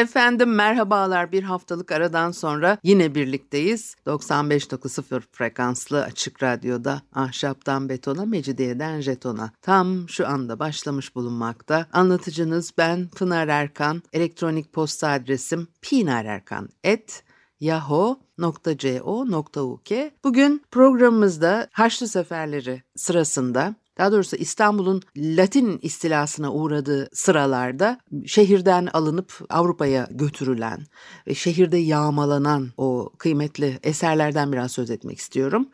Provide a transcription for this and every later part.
Efendim merhabalar bir haftalık aradan sonra yine birlikteyiz. 95.0 frekanslı açık radyoda ahşaptan betona mecidiyeden jetona tam şu anda başlamış bulunmakta. Anlatıcınız ben Pınar Erkan. Elektronik posta adresim pinarerkan.yahoo.co.uk Bugün programımızda Haçlı Seferleri sırasında daha doğrusu İstanbul'un Latin istilasına uğradığı sıralarda şehirden alınıp Avrupa'ya götürülen ve şehirde yağmalanan o kıymetli eserlerden biraz söz etmek istiyorum.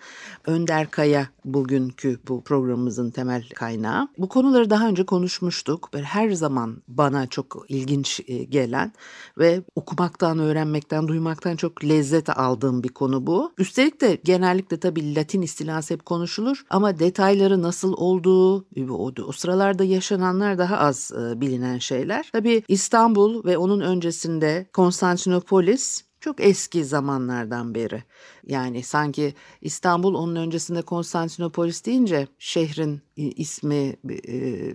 Önder Kaya bugünkü bu programımızın temel kaynağı. Bu konuları daha önce konuşmuştuk. Böyle her zaman bana çok ilginç e, gelen ve okumaktan, öğrenmekten, duymaktan çok lezzet aldığım bir konu bu. Üstelik de genellikle tabii Latin istilası hep konuşulur ama detayları nasıl olduğu, o, o sıralarda yaşananlar daha az e, bilinen şeyler. Tabii İstanbul ve onun öncesinde Konstantinopolis çok eski zamanlardan beri. Yani sanki İstanbul onun öncesinde Konstantinopolis deyince şehrin ismi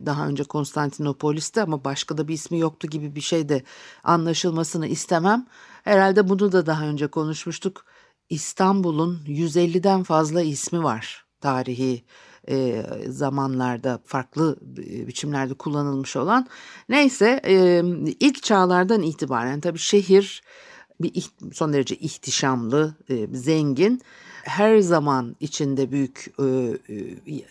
daha önce Konstantinopolis'ti ama başka da bir ismi yoktu gibi bir şey de anlaşılmasını istemem. Herhalde bunu da daha önce konuşmuştuk. İstanbul'un 150'den fazla ismi var tarihi e, zamanlarda farklı biçimlerde kullanılmış olan. Neyse e, ilk çağlardan itibaren tabii şehir bir son derece ihtişamlı, e, zengin, her zaman içinde büyük e, e,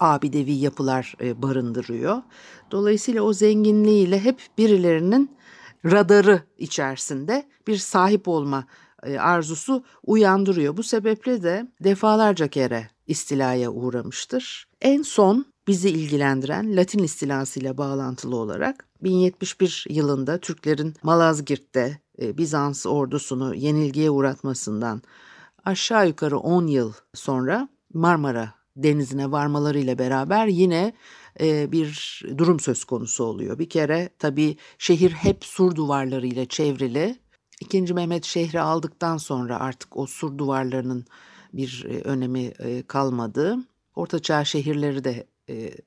abidevi yapılar e, barındırıyor. Dolayısıyla o zenginliğiyle hep birilerinin radarı içerisinde bir sahip olma e, arzusu uyandırıyor. Bu sebeple de defalarca kere istilaya uğramıştır. En son bizi ilgilendiren Latin istilasıyla bağlantılı olarak 1071 yılında Türklerin Malazgirt'te e, Bizans ordusunu yenilgiye uğratmasından aşağı yukarı 10 yıl sonra Marmara denizine varmalarıyla beraber yine e, bir durum söz konusu oluyor. Bir kere tabii şehir hep sur duvarlarıyla çevrili. İkinci Mehmet şehri aldıktan sonra artık o sur duvarlarının bir e, önemi kalmadı. Ortaçağ şehirleri de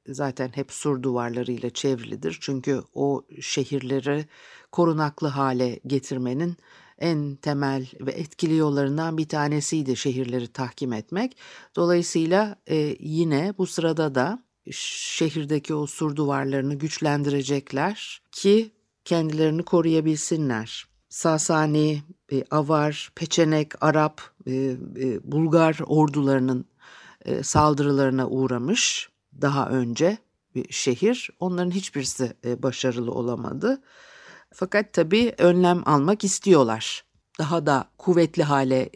zaten hep sur duvarlarıyla çevrilidir. Çünkü o şehirleri korunaklı hale getirmenin en temel ve etkili yollarından bir tanesiydi şehirleri tahkim etmek. Dolayısıyla e, yine bu sırada da şehirdeki o sur duvarlarını güçlendirecekler ki kendilerini koruyabilsinler. Sasani, e, Avar, Peçenek, Arap, e, e, Bulgar ordularının saldırılarına uğramış daha önce bir şehir. Onların hiçbirisi e, başarılı olamadı. Fakat tabii önlem almak istiyorlar. Daha da kuvvetli hale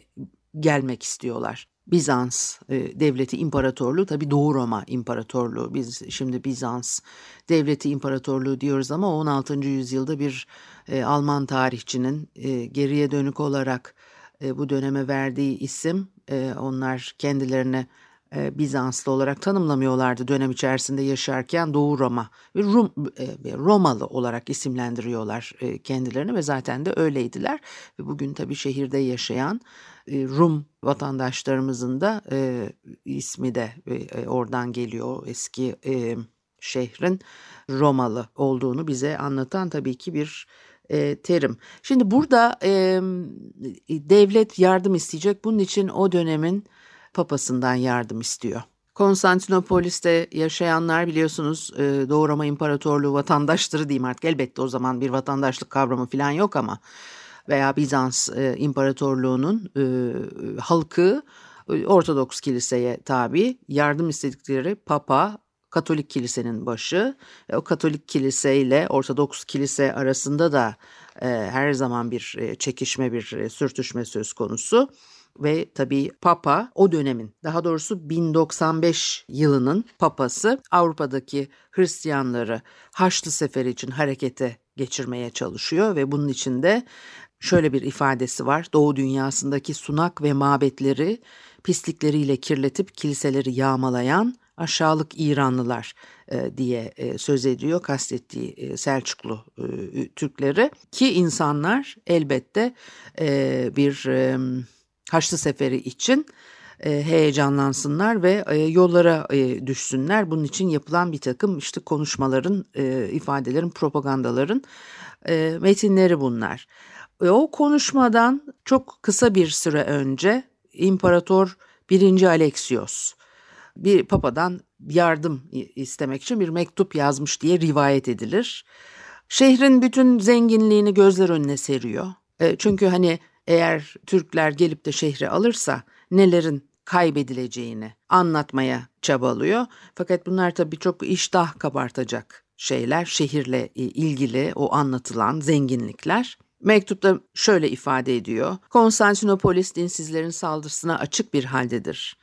gelmek istiyorlar. Bizans e, devleti imparatorluğu tabi Doğu Roma imparatorluğu biz şimdi Bizans devleti imparatorluğu diyoruz ama 16. yüzyılda bir e, Alman tarihçinin e, geriye dönük olarak bu döneme verdiği isim onlar kendilerine Bizanslı olarak tanımlamıyorlardı dönem içerisinde yaşarken Doğu Roma ve Rum, Romalı olarak isimlendiriyorlar kendilerini ve zaten de öyleydiler. Ve bugün tabii şehirde yaşayan Rum vatandaşlarımızın da e, ismi de e, oradan geliyor eski e, şehrin Romalı olduğunu bize anlatan tabii ki bir e, terim. Şimdi burada e, devlet yardım isteyecek. Bunun için o dönemin papasından yardım istiyor. Konstantinopolis'te yaşayanlar biliyorsunuz e, Doğu Roma İmparatorluğu vatandaşları diyeyim artık. Elbette o zaman bir vatandaşlık kavramı falan yok ama veya Bizans e, İmparatorluğu'nun e, halkı Ortodoks kiliseye tabi yardım istedikleri papa Katolik kilisenin başı. O Katolik kilise ile Ortodoks kilise arasında da her zaman bir çekişme, bir sürtüşme söz konusu ve tabii Papa o dönemin daha doğrusu 1095 yılının papası Avrupa'daki Hristiyanları Haçlı Seferi için harekete geçirmeye çalışıyor ve bunun için de şöyle bir ifadesi var. Doğu dünyasındaki sunak ve mabetleri pislikleriyle kirletip kiliseleri yağmalayan aşağılık İranlılar e, diye e, söz ediyor kastettiği e, Selçuklu e, Türkleri ki insanlar elbette bir Haçlı Seferi için heyecanlansınlar ve yollara düşsünler. Bunun için yapılan bir takım işte konuşmaların, ifadelerin, propagandaların metinleri bunlar. E, o konuşmadan çok kısa bir süre önce İmparator 1. Alexios bir papadan yardım istemek için bir mektup yazmış diye rivayet edilir. Şehrin bütün zenginliğini gözler önüne seriyor. E, çünkü hani eğer Türkler gelip de şehri alırsa nelerin kaybedileceğini anlatmaya çabalıyor. Fakat bunlar tabii çok iştah kabartacak şeyler, şehirle ilgili o anlatılan zenginlikler. Mektupta şöyle ifade ediyor. Konstantinopolis dinsizlerin saldırısına açık bir haldedir.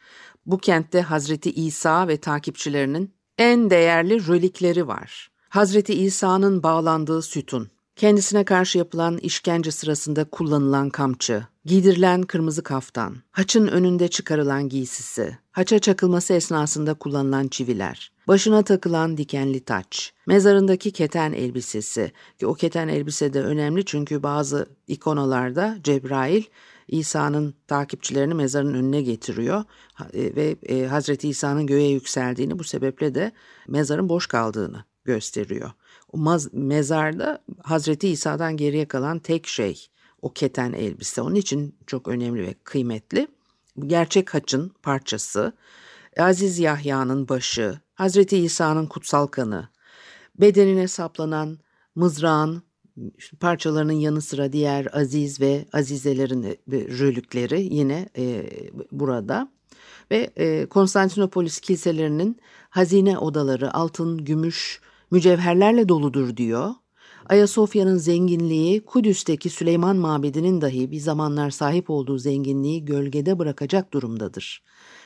Bu kentte Hazreti İsa ve takipçilerinin en değerli relikleri var. Hazreti İsa'nın bağlandığı sütun, kendisine karşı yapılan işkence sırasında kullanılan kamçı, giydirilen kırmızı kaftan, haçın önünde çıkarılan giysisi, haça çakılması esnasında kullanılan çiviler, başına takılan dikenli taç, mezarındaki keten elbisesi ki o keten elbise de önemli çünkü bazı ikonalarda Cebrail İsa'nın takipçilerini mezarın önüne getiriyor e, ve e, Hazreti İsa'nın göğe yükseldiğini bu sebeple de mezarın boş kaldığını gösteriyor. O mezarda Hazreti İsa'dan geriye kalan tek şey o keten elbise. Onun için çok önemli ve kıymetli. Gerçek haçın parçası, Aziz Yahya'nın başı, Hazreti İsa'nın kutsal kanı, bedenine saplanan mızrağın parçalarının yanı sıra diğer aziz ve azizelerin rölükleri yine e, burada ve e, Konstantinopolis kiliselerinin hazine odaları altın, gümüş, mücevherlerle doludur diyor. Ayasofya'nın zenginliği Kudüs'teki Süleyman Mabedi'nin dahi bir zamanlar sahip olduğu zenginliği gölgede bırakacak durumdadır.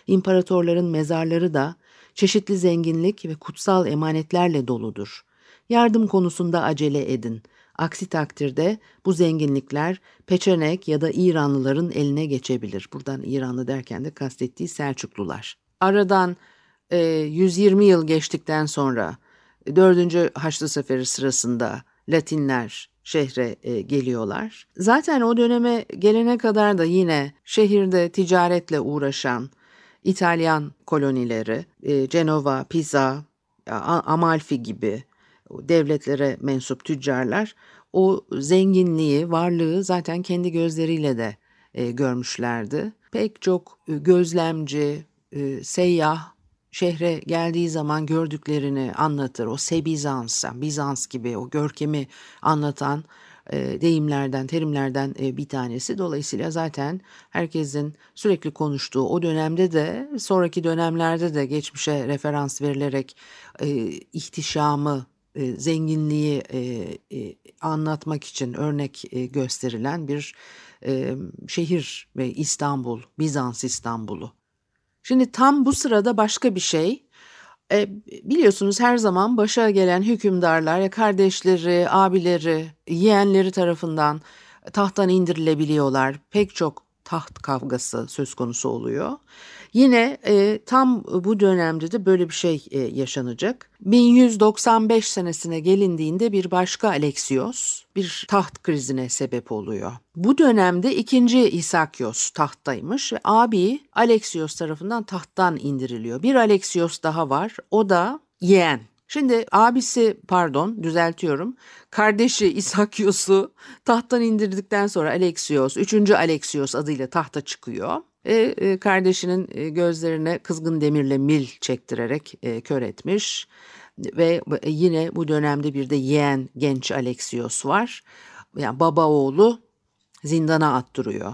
İmparatorların mezarları da çeşitli zenginlik ve kutsal emanetlerle doludur. Yardım konusunda acele edin. Aksi takdirde bu zenginlikler Peçenek ya da İranlıların eline geçebilir. Buradan İranlı derken de kastettiği Selçuklular. Aradan e, 120 yıl geçtikten sonra 4. Haçlı Seferi sırasında Latinler şehre e, geliyorlar. Zaten o döneme gelene kadar da yine şehirde ticaretle uğraşan İtalyan kolonileri, e, Cenova, Pisa, Amalfi gibi devletlere mensup tüccarlar o zenginliği, varlığı zaten kendi gözleriyle de e, görmüşlerdi. Pek çok e, gözlemci, e, seyyah şehre geldiği zaman gördüklerini anlatır. O Sebizans, Bizans gibi o görkemi anlatan e, deyimlerden, terimlerden e, bir tanesi. Dolayısıyla zaten herkesin sürekli konuştuğu o dönemde de sonraki dönemlerde de geçmişe referans verilerek e, ihtişamı zenginliği anlatmak için örnek gösterilen bir şehir ve İstanbul, Bizans İstanbul'u. Şimdi tam bu sırada başka bir şey. E, biliyorsunuz her zaman başa gelen hükümdarlar ya kardeşleri, abileri, yeğenleri tarafından tahttan indirilebiliyorlar. Pek çok taht kavgası söz konusu oluyor. Yine e, tam bu dönemde de böyle bir şey e, yaşanacak. 1195 senesine gelindiğinde bir başka Alexios bir taht krizine sebep oluyor. Bu dönemde ikinci Isakios tahttaymış ve abi Alexios tarafından tahttan indiriliyor. Bir Alexios daha var o da yeğen Şimdi abisi pardon düzeltiyorum kardeşi İsakios'u tahttan indirdikten sonra Alexios, üçüncü Alexios adıyla tahta çıkıyor. E, e, kardeşinin e, gözlerine kızgın demirle mil çektirerek e, kör etmiş ve yine bu dönemde bir de yeğen genç Alexios var. Yani baba oğlu zindana attırıyor.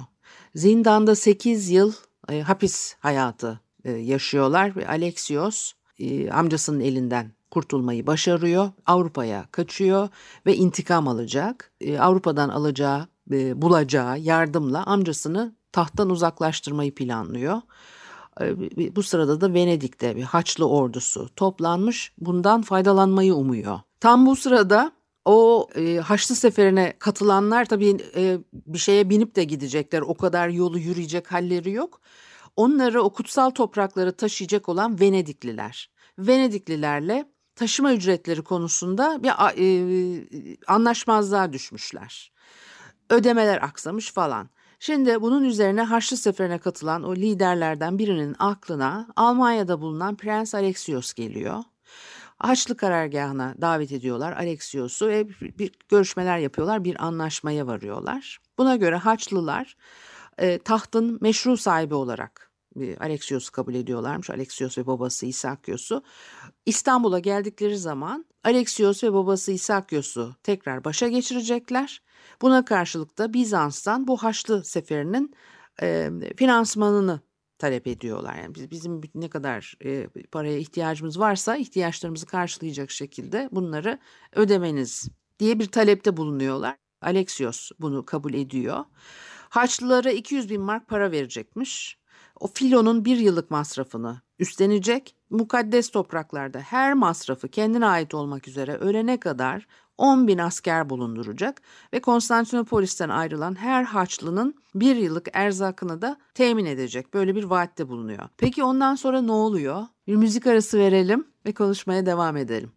Zindanda 8 yıl e, hapis hayatı e, yaşıyorlar ve Alexios e, amcasının elinden kurtulmayı başarıyor. Avrupa'ya kaçıyor ve intikam alacak. E, Avrupa'dan alacağı, e, bulacağı yardımla amcasını tahttan uzaklaştırmayı planlıyor. E, bu sırada da Venedik'te bir Haçlı ordusu toplanmış bundan faydalanmayı umuyor. Tam bu sırada O e, Haçlı Seferi'ne katılanlar tabii e, bir şeye binip de gidecekler. O kadar yolu yürüyecek halleri yok. Onları o kutsal toprakları taşıyacak olan Venedikliler. Venediklilerle taşıma ücretleri konusunda bir e, anlaşmazlığa düşmüşler. Ödemeler aksamış falan. Şimdi bunun üzerine Haçlı Seferi'ne katılan o liderlerden birinin aklına Almanya'da bulunan Prens Alexios geliyor. Haçlı karargahına davet ediyorlar Alexios'u ve bir görüşmeler yapıyorlar, bir anlaşmaya varıyorlar. Buna göre Haçlılar e, tahtın meşru sahibi olarak Alexios'u kabul ediyorlarmış. Alexios ve babası İsakyos'u. İstanbul'a geldikleri zaman Alexios ve babası İsakyos'u tekrar başa geçirecekler. Buna karşılık da Bizans'tan bu Haçlı seferinin e, finansmanını talep ediyorlar. Yani biz, bizim ne kadar e, paraya ihtiyacımız varsa ihtiyaçlarımızı karşılayacak şekilde bunları ödemeniz diye bir talepte bulunuyorlar. Alexios bunu kabul ediyor. Haçlılara 200 bin mark para verecekmiş. O filonun bir yıllık masrafını üstlenecek. Mukaddes topraklarda her masrafı kendine ait olmak üzere ölene kadar 10 bin asker bulunduracak ve Konstantinopolis'ten ayrılan her Haçlı'nın bir yıllık erzakını da temin edecek. Böyle bir vaatte bulunuyor. Peki ondan sonra ne oluyor? Bir müzik arası verelim ve konuşmaya devam edelim.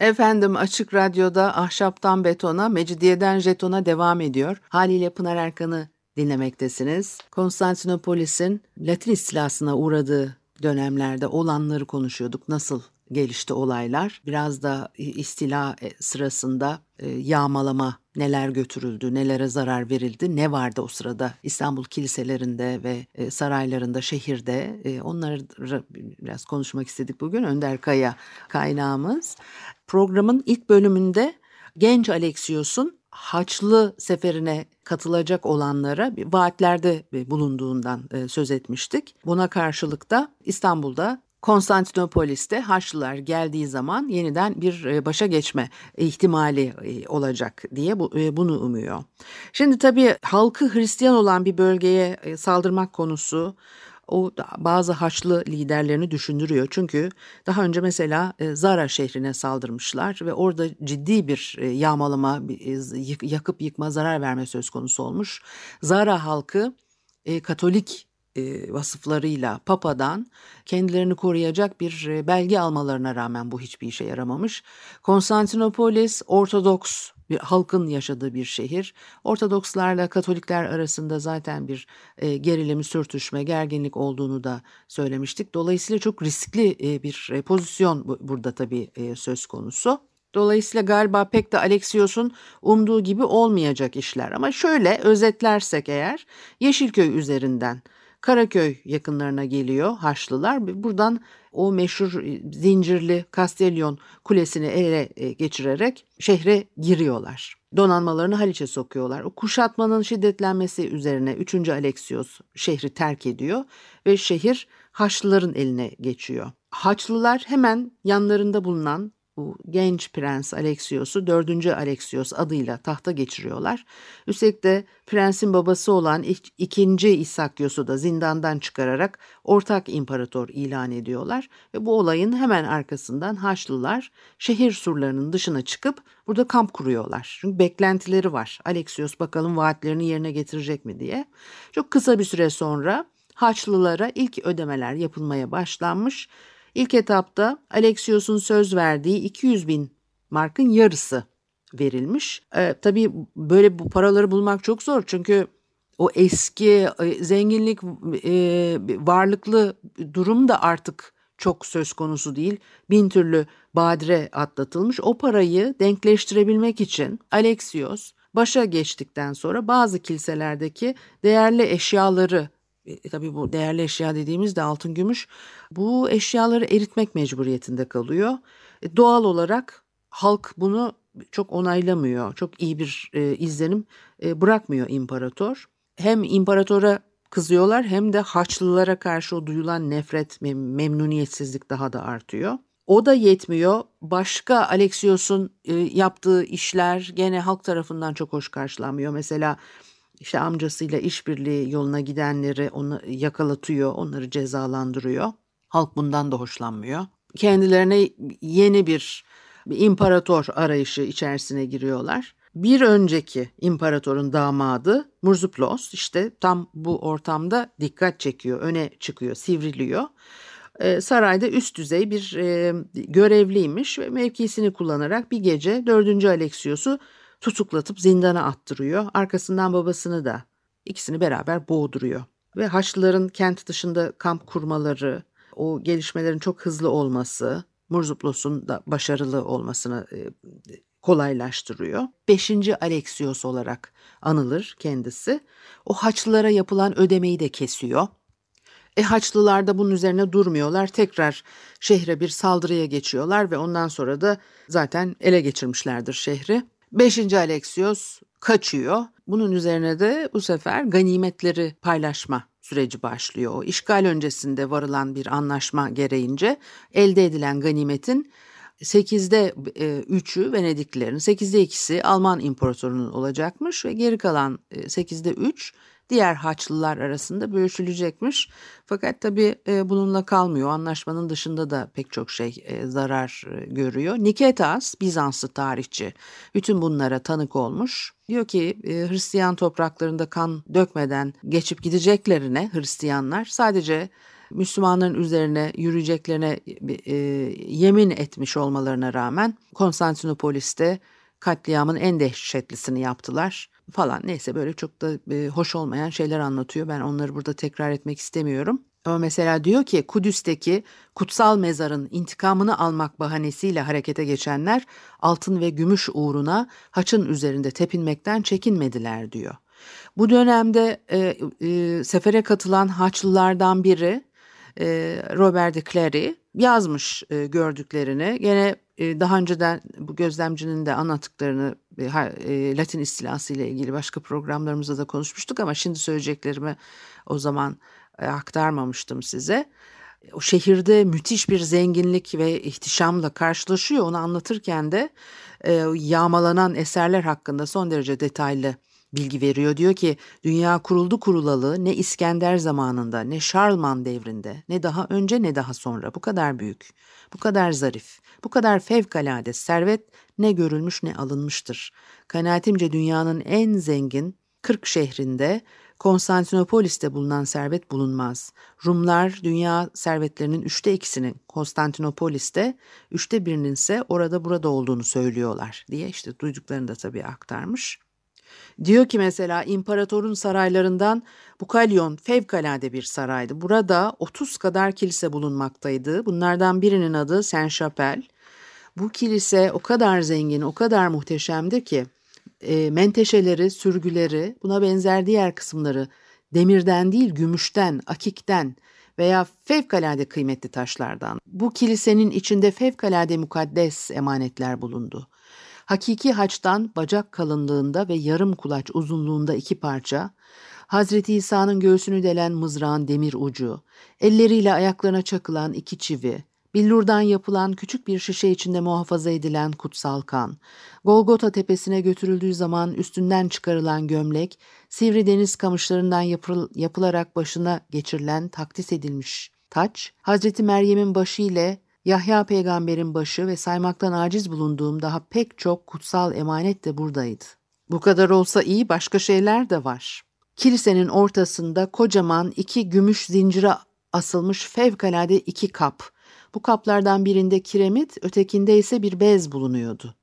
Efendim Açık Radyo'da Ahşaptan Betona, Mecidiyeden Jeton'a devam ediyor. Haliyle Pınar Erkan'ı dinlemektesiniz. Konstantinopolis'in Latin istilasına uğradığı dönemlerde olanları konuşuyorduk. Nasıl gelişti olaylar. Biraz da istila e, sırasında e, yağmalama neler götürüldü, nelere zarar verildi, ne vardı o sırada İstanbul kiliselerinde ve e, saraylarında, şehirde. Onları biraz konuşmak istedik bugün. Önder Kaya kaynağımız. Programın ilk bölümünde genç Alexios'un Haçlı seferine katılacak olanlara vaatlerde bulunduğundan söz etmiştik. Buna karşılık da İstanbul'da Konstantinopolis'te Haçlılar geldiği zaman yeniden bir e, başa geçme ihtimali e, olacak diye e, bunu umuyor. Şimdi tabii halkı Hristiyan olan bir bölgeye saldırmak konusu o bazı Haçlı liderlerini düşündürüyor. Çünkü daha önce mesela Zara şehrine saldırmışlar ve orada ciddi bir yağmalama, yakıp yıkma, zarar verme söz konusu olmuş. Zara halkı Katolik e, vasıflarıyla Papa'dan kendilerini koruyacak bir e, belge almalarına rağmen bu hiçbir işe yaramamış. Konstantinopolis Ortodoks bir halkın yaşadığı bir şehir. Ortodokslarla Katolikler arasında zaten bir e, gerilim, sürtüşme, gerginlik olduğunu da söylemiştik. Dolayısıyla çok riskli e, bir e, pozisyon bu, burada tabii e, söz konusu. Dolayısıyla galiba pek de Alexios'un umduğu gibi olmayacak işler. Ama şöyle özetlersek eğer Yeşilköy üzerinden Karaköy yakınlarına geliyor Haçlılar. Buradan o meşhur e, zincirli Castellon kulesini ele e, geçirerek şehre giriyorlar. Donanmalarını Haliç'e sokuyorlar. O kuşatmanın şiddetlenmesi üzerine 3. Alexios şehri terk ediyor ve şehir Haçlıların eline geçiyor. Haçlılar hemen yanlarında bulunan bu genç prens Alexios'u 4. Alexios adıyla tahta geçiriyorlar. Üstelik de prensin babası olan ikinci İsakyos'u da zindandan çıkararak ortak imparator ilan ediyorlar. Ve bu olayın hemen arkasından Haçlılar şehir surlarının dışına çıkıp burada kamp kuruyorlar. Çünkü beklentileri var. Alexios bakalım vaatlerini yerine getirecek mi diye. Çok kısa bir süre sonra Haçlılara ilk ödemeler yapılmaya başlanmış İlk etapta Alexios'un söz verdiği 200 bin markın yarısı verilmiş. E, tabii böyle bu paraları bulmak çok zor çünkü o eski e, zenginlik e, varlıklı durum da artık çok söz konusu değil. Bin türlü badire atlatılmış. O parayı denkleştirebilmek için Alexios başa geçtikten sonra bazı kiliselerdeki değerli eşyaları e, tabii bu değerli eşya dediğimizde altın gümüş bu eşyaları eritmek mecburiyetinde kalıyor. E, doğal olarak halk bunu çok onaylamıyor. Çok iyi bir e, izlenim e, bırakmıyor imparator. Hem imparatora kızıyorlar hem de Haçlılara karşı o duyulan nefret, mem- memnuniyetsizlik daha da artıyor. O da yetmiyor. Başka Alexios'un e, yaptığı işler gene halk tarafından çok hoş karşılanmıyor. Mesela işte amcasıyla işbirliği yoluna gidenleri onu yakalatıyor, onları cezalandırıyor. Halk bundan da hoşlanmıyor. Kendilerine yeni bir bir imparator arayışı içerisine giriyorlar. Bir önceki imparatorun damadı Murzuplos işte tam bu ortamda dikkat çekiyor, öne çıkıyor, sivriliyor. Ee, sarayda üst düzey bir e, görevliymiş ve mevkisini kullanarak bir gece 4. Alexios'u tutuklatıp zindana attırıyor. Arkasından babasını da ikisini beraber boğduruyor. Ve Haçlıların kent dışında kamp kurmaları, o gelişmelerin çok hızlı olması, Murzuplos'un da başarılı olmasını e, kolaylaştırıyor. Beşinci Alexios olarak anılır kendisi. O Haçlılara yapılan ödemeyi de kesiyor. E Haçlılar da bunun üzerine durmuyorlar. Tekrar şehre bir saldırıya geçiyorlar ve ondan sonra da zaten ele geçirmişlerdir şehri. Beşinci Alexios kaçıyor. Bunun üzerine de bu sefer ganimetleri paylaşma süreci başlıyor. O işgal öncesinde varılan bir anlaşma gereğince elde edilen ganimetin 8'de 3'ü Venediklilerin, 8'de 2'si Alman imparatorunun olacakmış ve geri kalan 8'de 3 diğer Haçlılar arasında bölüşülecekmiş. Fakat tabii e, bununla kalmıyor. Anlaşmanın dışında da pek çok şey e, zarar e, görüyor. Niketas, Bizanslı tarihçi, bütün bunlara tanık olmuş. Diyor ki Hristiyan topraklarında kan dökmeden geçip gideceklerine Hristiyanlar sadece Müslümanların üzerine yürüyeceklerine e, yemin etmiş olmalarına rağmen Konstantinopolis'te katliamın en dehşetlisini yaptılar falan. Neyse böyle çok da e, hoş olmayan şeyler anlatıyor. Ben onları burada tekrar etmek istemiyorum. Ama mesela diyor ki Kudüs'teki kutsal mezarın intikamını almak bahanesiyle harekete geçenler altın ve gümüş uğruna haçın üzerinde tepinmekten çekinmediler diyor. Bu dönemde e, e, sefere katılan Haçlılardan biri e, Robert de Clary yazmış e, gördüklerini. Gene e, daha önceden bu gözlemcinin de anlattıklarını Latin istilası ile ilgili başka programlarımızda da konuşmuştuk ama şimdi söyleyeceklerimi o zaman aktarmamıştım size. O şehirde müthiş bir zenginlik ve ihtişamla karşılaşıyor. Onu anlatırken de yağmalanan eserler hakkında son derece detaylı bilgi veriyor. Diyor ki dünya kuruldu kurulalı ne İskender zamanında ne Şarlman devrinde ne daha önce ne daha sonra bu kadar büyük, bu kadar zarif, bu kadar fevkalade servet ne görülmüş ne alınmıştır. Kanaatimce dünyanın en zengin 40 şehrinde Konstantinopolis'te bulunan servet bulunmaz. Rumlar dünya servetlerinin üçte ikisinin Konstantinopolis'te, üçte birinin ise orada burada olduğunu söylüyorlar diye işte duyduklarını da tabii aktarmış. Diyor ki mesela imparatorun saraylarından Bukalyon fevkalade bir saraydı. Burada 30 kadar kilise bulunmaktaydı. Bunlardan birinin adı Saint Chapelle. Bu kilise o kadar zengin, o kadar muhteşemdi ki e, menteşeleri, sürgüleri, buna benzer diğer kısımları demirden değil gümüşten, akikten veya fevkalade kıymetli taşlardan. Bu kilisenin içinde fevkalade mukaddes emanetler bulundu. Hakiki haçtan bacak kalınlığında ve yarım kulaç uzunluğunda iki parça, Hazreti İsa'nın göğsünü delen mızrağın demir ucu, elleriyle ayaklarına çakılan iki çivi, billurdan yapılan küçük bir şişe içinde muhafaza edilen kutsal kan, Golgota tepesine götürüldüğü zaman üstünden çıkarılan gömlek, sivri deniz kamışlarından yapıl yapılarak başına geçirilen takdis edilmiş taç, Hazreti Meryem'in başı ile Yahya peygamberin başı ve saymaktan aciz bulunduğum daha pek çok kutsal emanet de buradaydı. Bu kadar olsa iyi başka şeyler de var. Kilisenin ortasında kocaman iki gümüş zincire asılmış fevkalade iki kap. Bu kaplardan birinde kiremit, ötekinde ise bir bez bulunuyordu.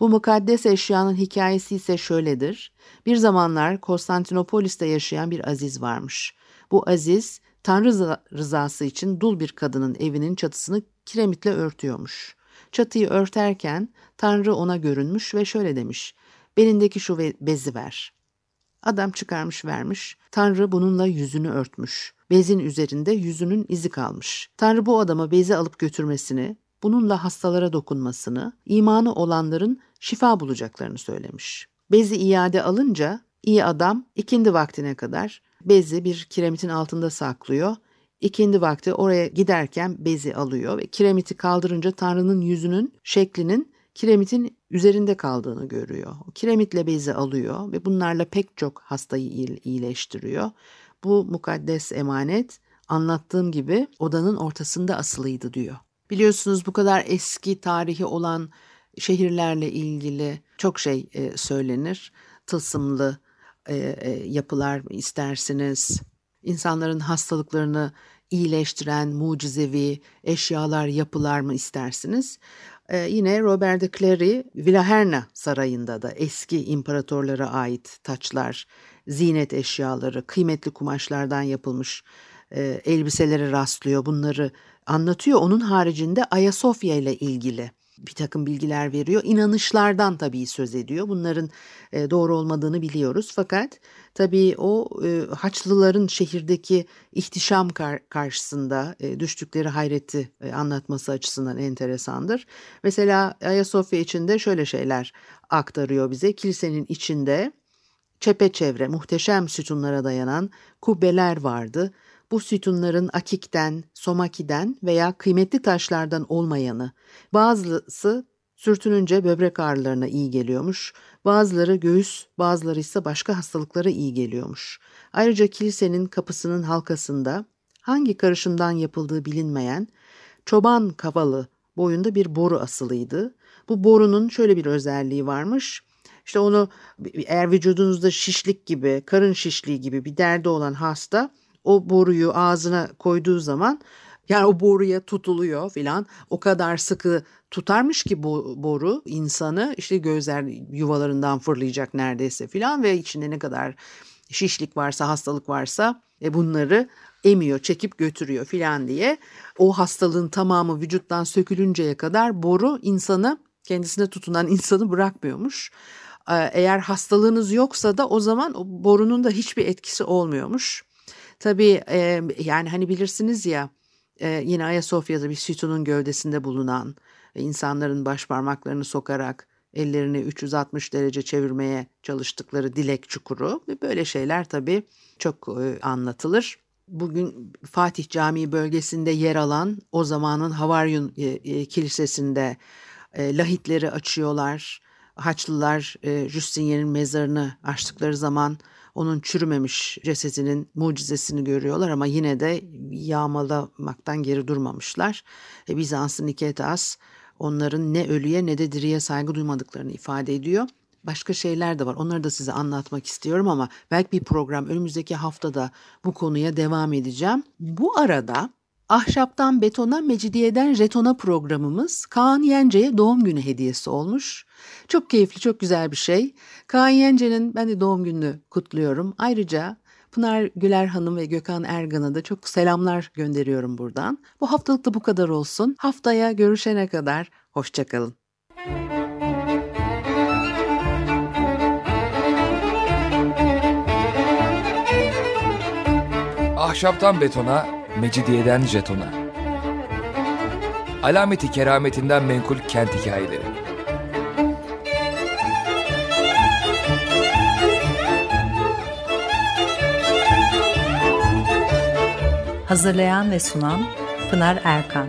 Bu mukaddes eşyanın hikayesi ise şöyledir. Bir zamanlar Konstantinopolis'te yaşayan bir aziz varmış. Bu aziz, Tanrı rızası için dul bir kadının evinin çatısını kiremitle örtüyormuş. Çatıyı örterken Tanrı ona görünmüş ve şöyle demiş. Belindeki şu bezi ver. Adam çıkarmış vermiş. Tanrı bununla yüzünü örtmüş. Bezin üzerinde yüzünün izi kalmış. Tanrı bu adama bezi alıp götürmesini, bununla hastalara dokunmasını, imanı olanların şifa bulacaklarını söylemiş. Bezi iade alınca iyi adam ikindi vaktine kadar bezi bir kiremitin altında saklıyor İkindi vakti oraya giderken bezi alıyor ve kiremiti kaldırınca Tanrı'nın yüzünün şeklinin kiremitin üzerinde kaldığını görüyor. Kiremitle bezi alıyor ve bunlarla pek çok hastayı iyileştiriyor. Bu mukaddes emanet anlattığım gibi odanın ortasında asılıydı diyor. Biliyorsunuz bu kadar eski tarihi olan şehirlerle ilgili çok şey e, söylenir. Tılsımlı e, e, yapılar istersiniz. İnsanların hastalıklarını iyileştiren mucizevi eşyalar, yapılar mı istersiniz? Ee, yine Robert de Clary Villaherna Sarayı'nda da eski imparatorlara ait taçlar, zinet eşyaları, kıymetli kumaşlardan yapılmış e, elbiselere rastlıyor. Bunları anlatıyor. Onun haricinde Ayasofya ile ilgili bir takım bilgiler veriyor. İnanışlardan tabii söz ediyor. Bunların e, doğru olmadığını biliyoruz. Fakat tabii o e, Haçlıların şehirdeki ihtişam kar karşısında e, düştükleri hayreti anlatması açısından enteresandır. Mesela Ayasofya içinde şöyle şeyler aktarıyor bize. Kilisenin içinde çepeçevre muhteşem sütunlara dayanan kubbeler vardı. Bu sütunların akikten, somakiden veya kıymetli taşlardan olmayanı, bazısı sürtününce böbrek ağrılarına iyi geliyormuş, bazıları göğüs, bazıları ise başka hastalıklara iyi geliyormuş. Ayrıca kilisenin kapısının halkasında hangi karışımdan yapıldığı bilinmeyen çoban kavalı boyunda bir boru asılıydı. Bu borunun şöyle bir özelliği varmış. İşte onu eğer vücudunuzda şişlik gibi, karın şişliği gibi bir derdi olan hasta o boruyu ağzına koyduğu zaman yani o boruya tutuluyor filan. O kadar sıkı tutarmış ki bu boru insanı işte gözler yuvalarından fırlayacak neredeyse filan ve içinde ne kadar şişlik varsa hastalık varsa e bunları emiyor, çekip götürüyor filan diye o hastalığın tamamı vücuttan sökülünceye kadar boru insanı kendisine tutunan insanı bırakmıyormuş. Ee, eğer hastalığınız yoksa da o zaman o borunun da hiçbir etkisi olmuyormuş. Tabii e, yani hani bilirsiniz ya e, yine Ayasofya'da bir sütunun gövdesinde bulunan insanların baş parmaklarını sokarak ellerini 360 derece çevirmeye çalıştıkları dilek çukuru ve böyle şeyler tabii çok e, anlatılır. Bugün Fatih Camii bölgesinde yer alan o zamanın Havaryun e, e, Kilisesi'nde e, lahitleri açıyorlar. Haçlılar e, Justinian'in mezarını açtıkları zaman onun çürümemiş cesedinin mucizesini görüyorlar ama yine de yağmalamaktan geri durmamışlar. E, Bizans'ın Niketas onların ne ölüye ne de diriye saygı duymadıklarını ifade ediyor. Başka şeyler de var. Onları da size anlatmak istiyorum ama belki bir program önümüzdeki haftada bu konuya devam edeceğim. Bu arada Ahşaptan betona, mecidiyeden jetona programımız Kaan Yence'ye doğum günü hediyesi olmuş. Çok keyifli, çok güzel bir şey. Kaan Yence'nin ben de doğum gününü kutluyorum. Ayrıca Pınar Güler Hanım ve Gökhan Ergan'a da çok selamlar gönderiyorum buradan. Bu haftalık da bu kadar olsun. Haftaya görüşene kadar hoşçakalın. Ahşaptan betona, mecidiyeden jetona. Alameti kerametinden menkul kent hikayeleri. Hazırlayan ve sunan Pınar Erkan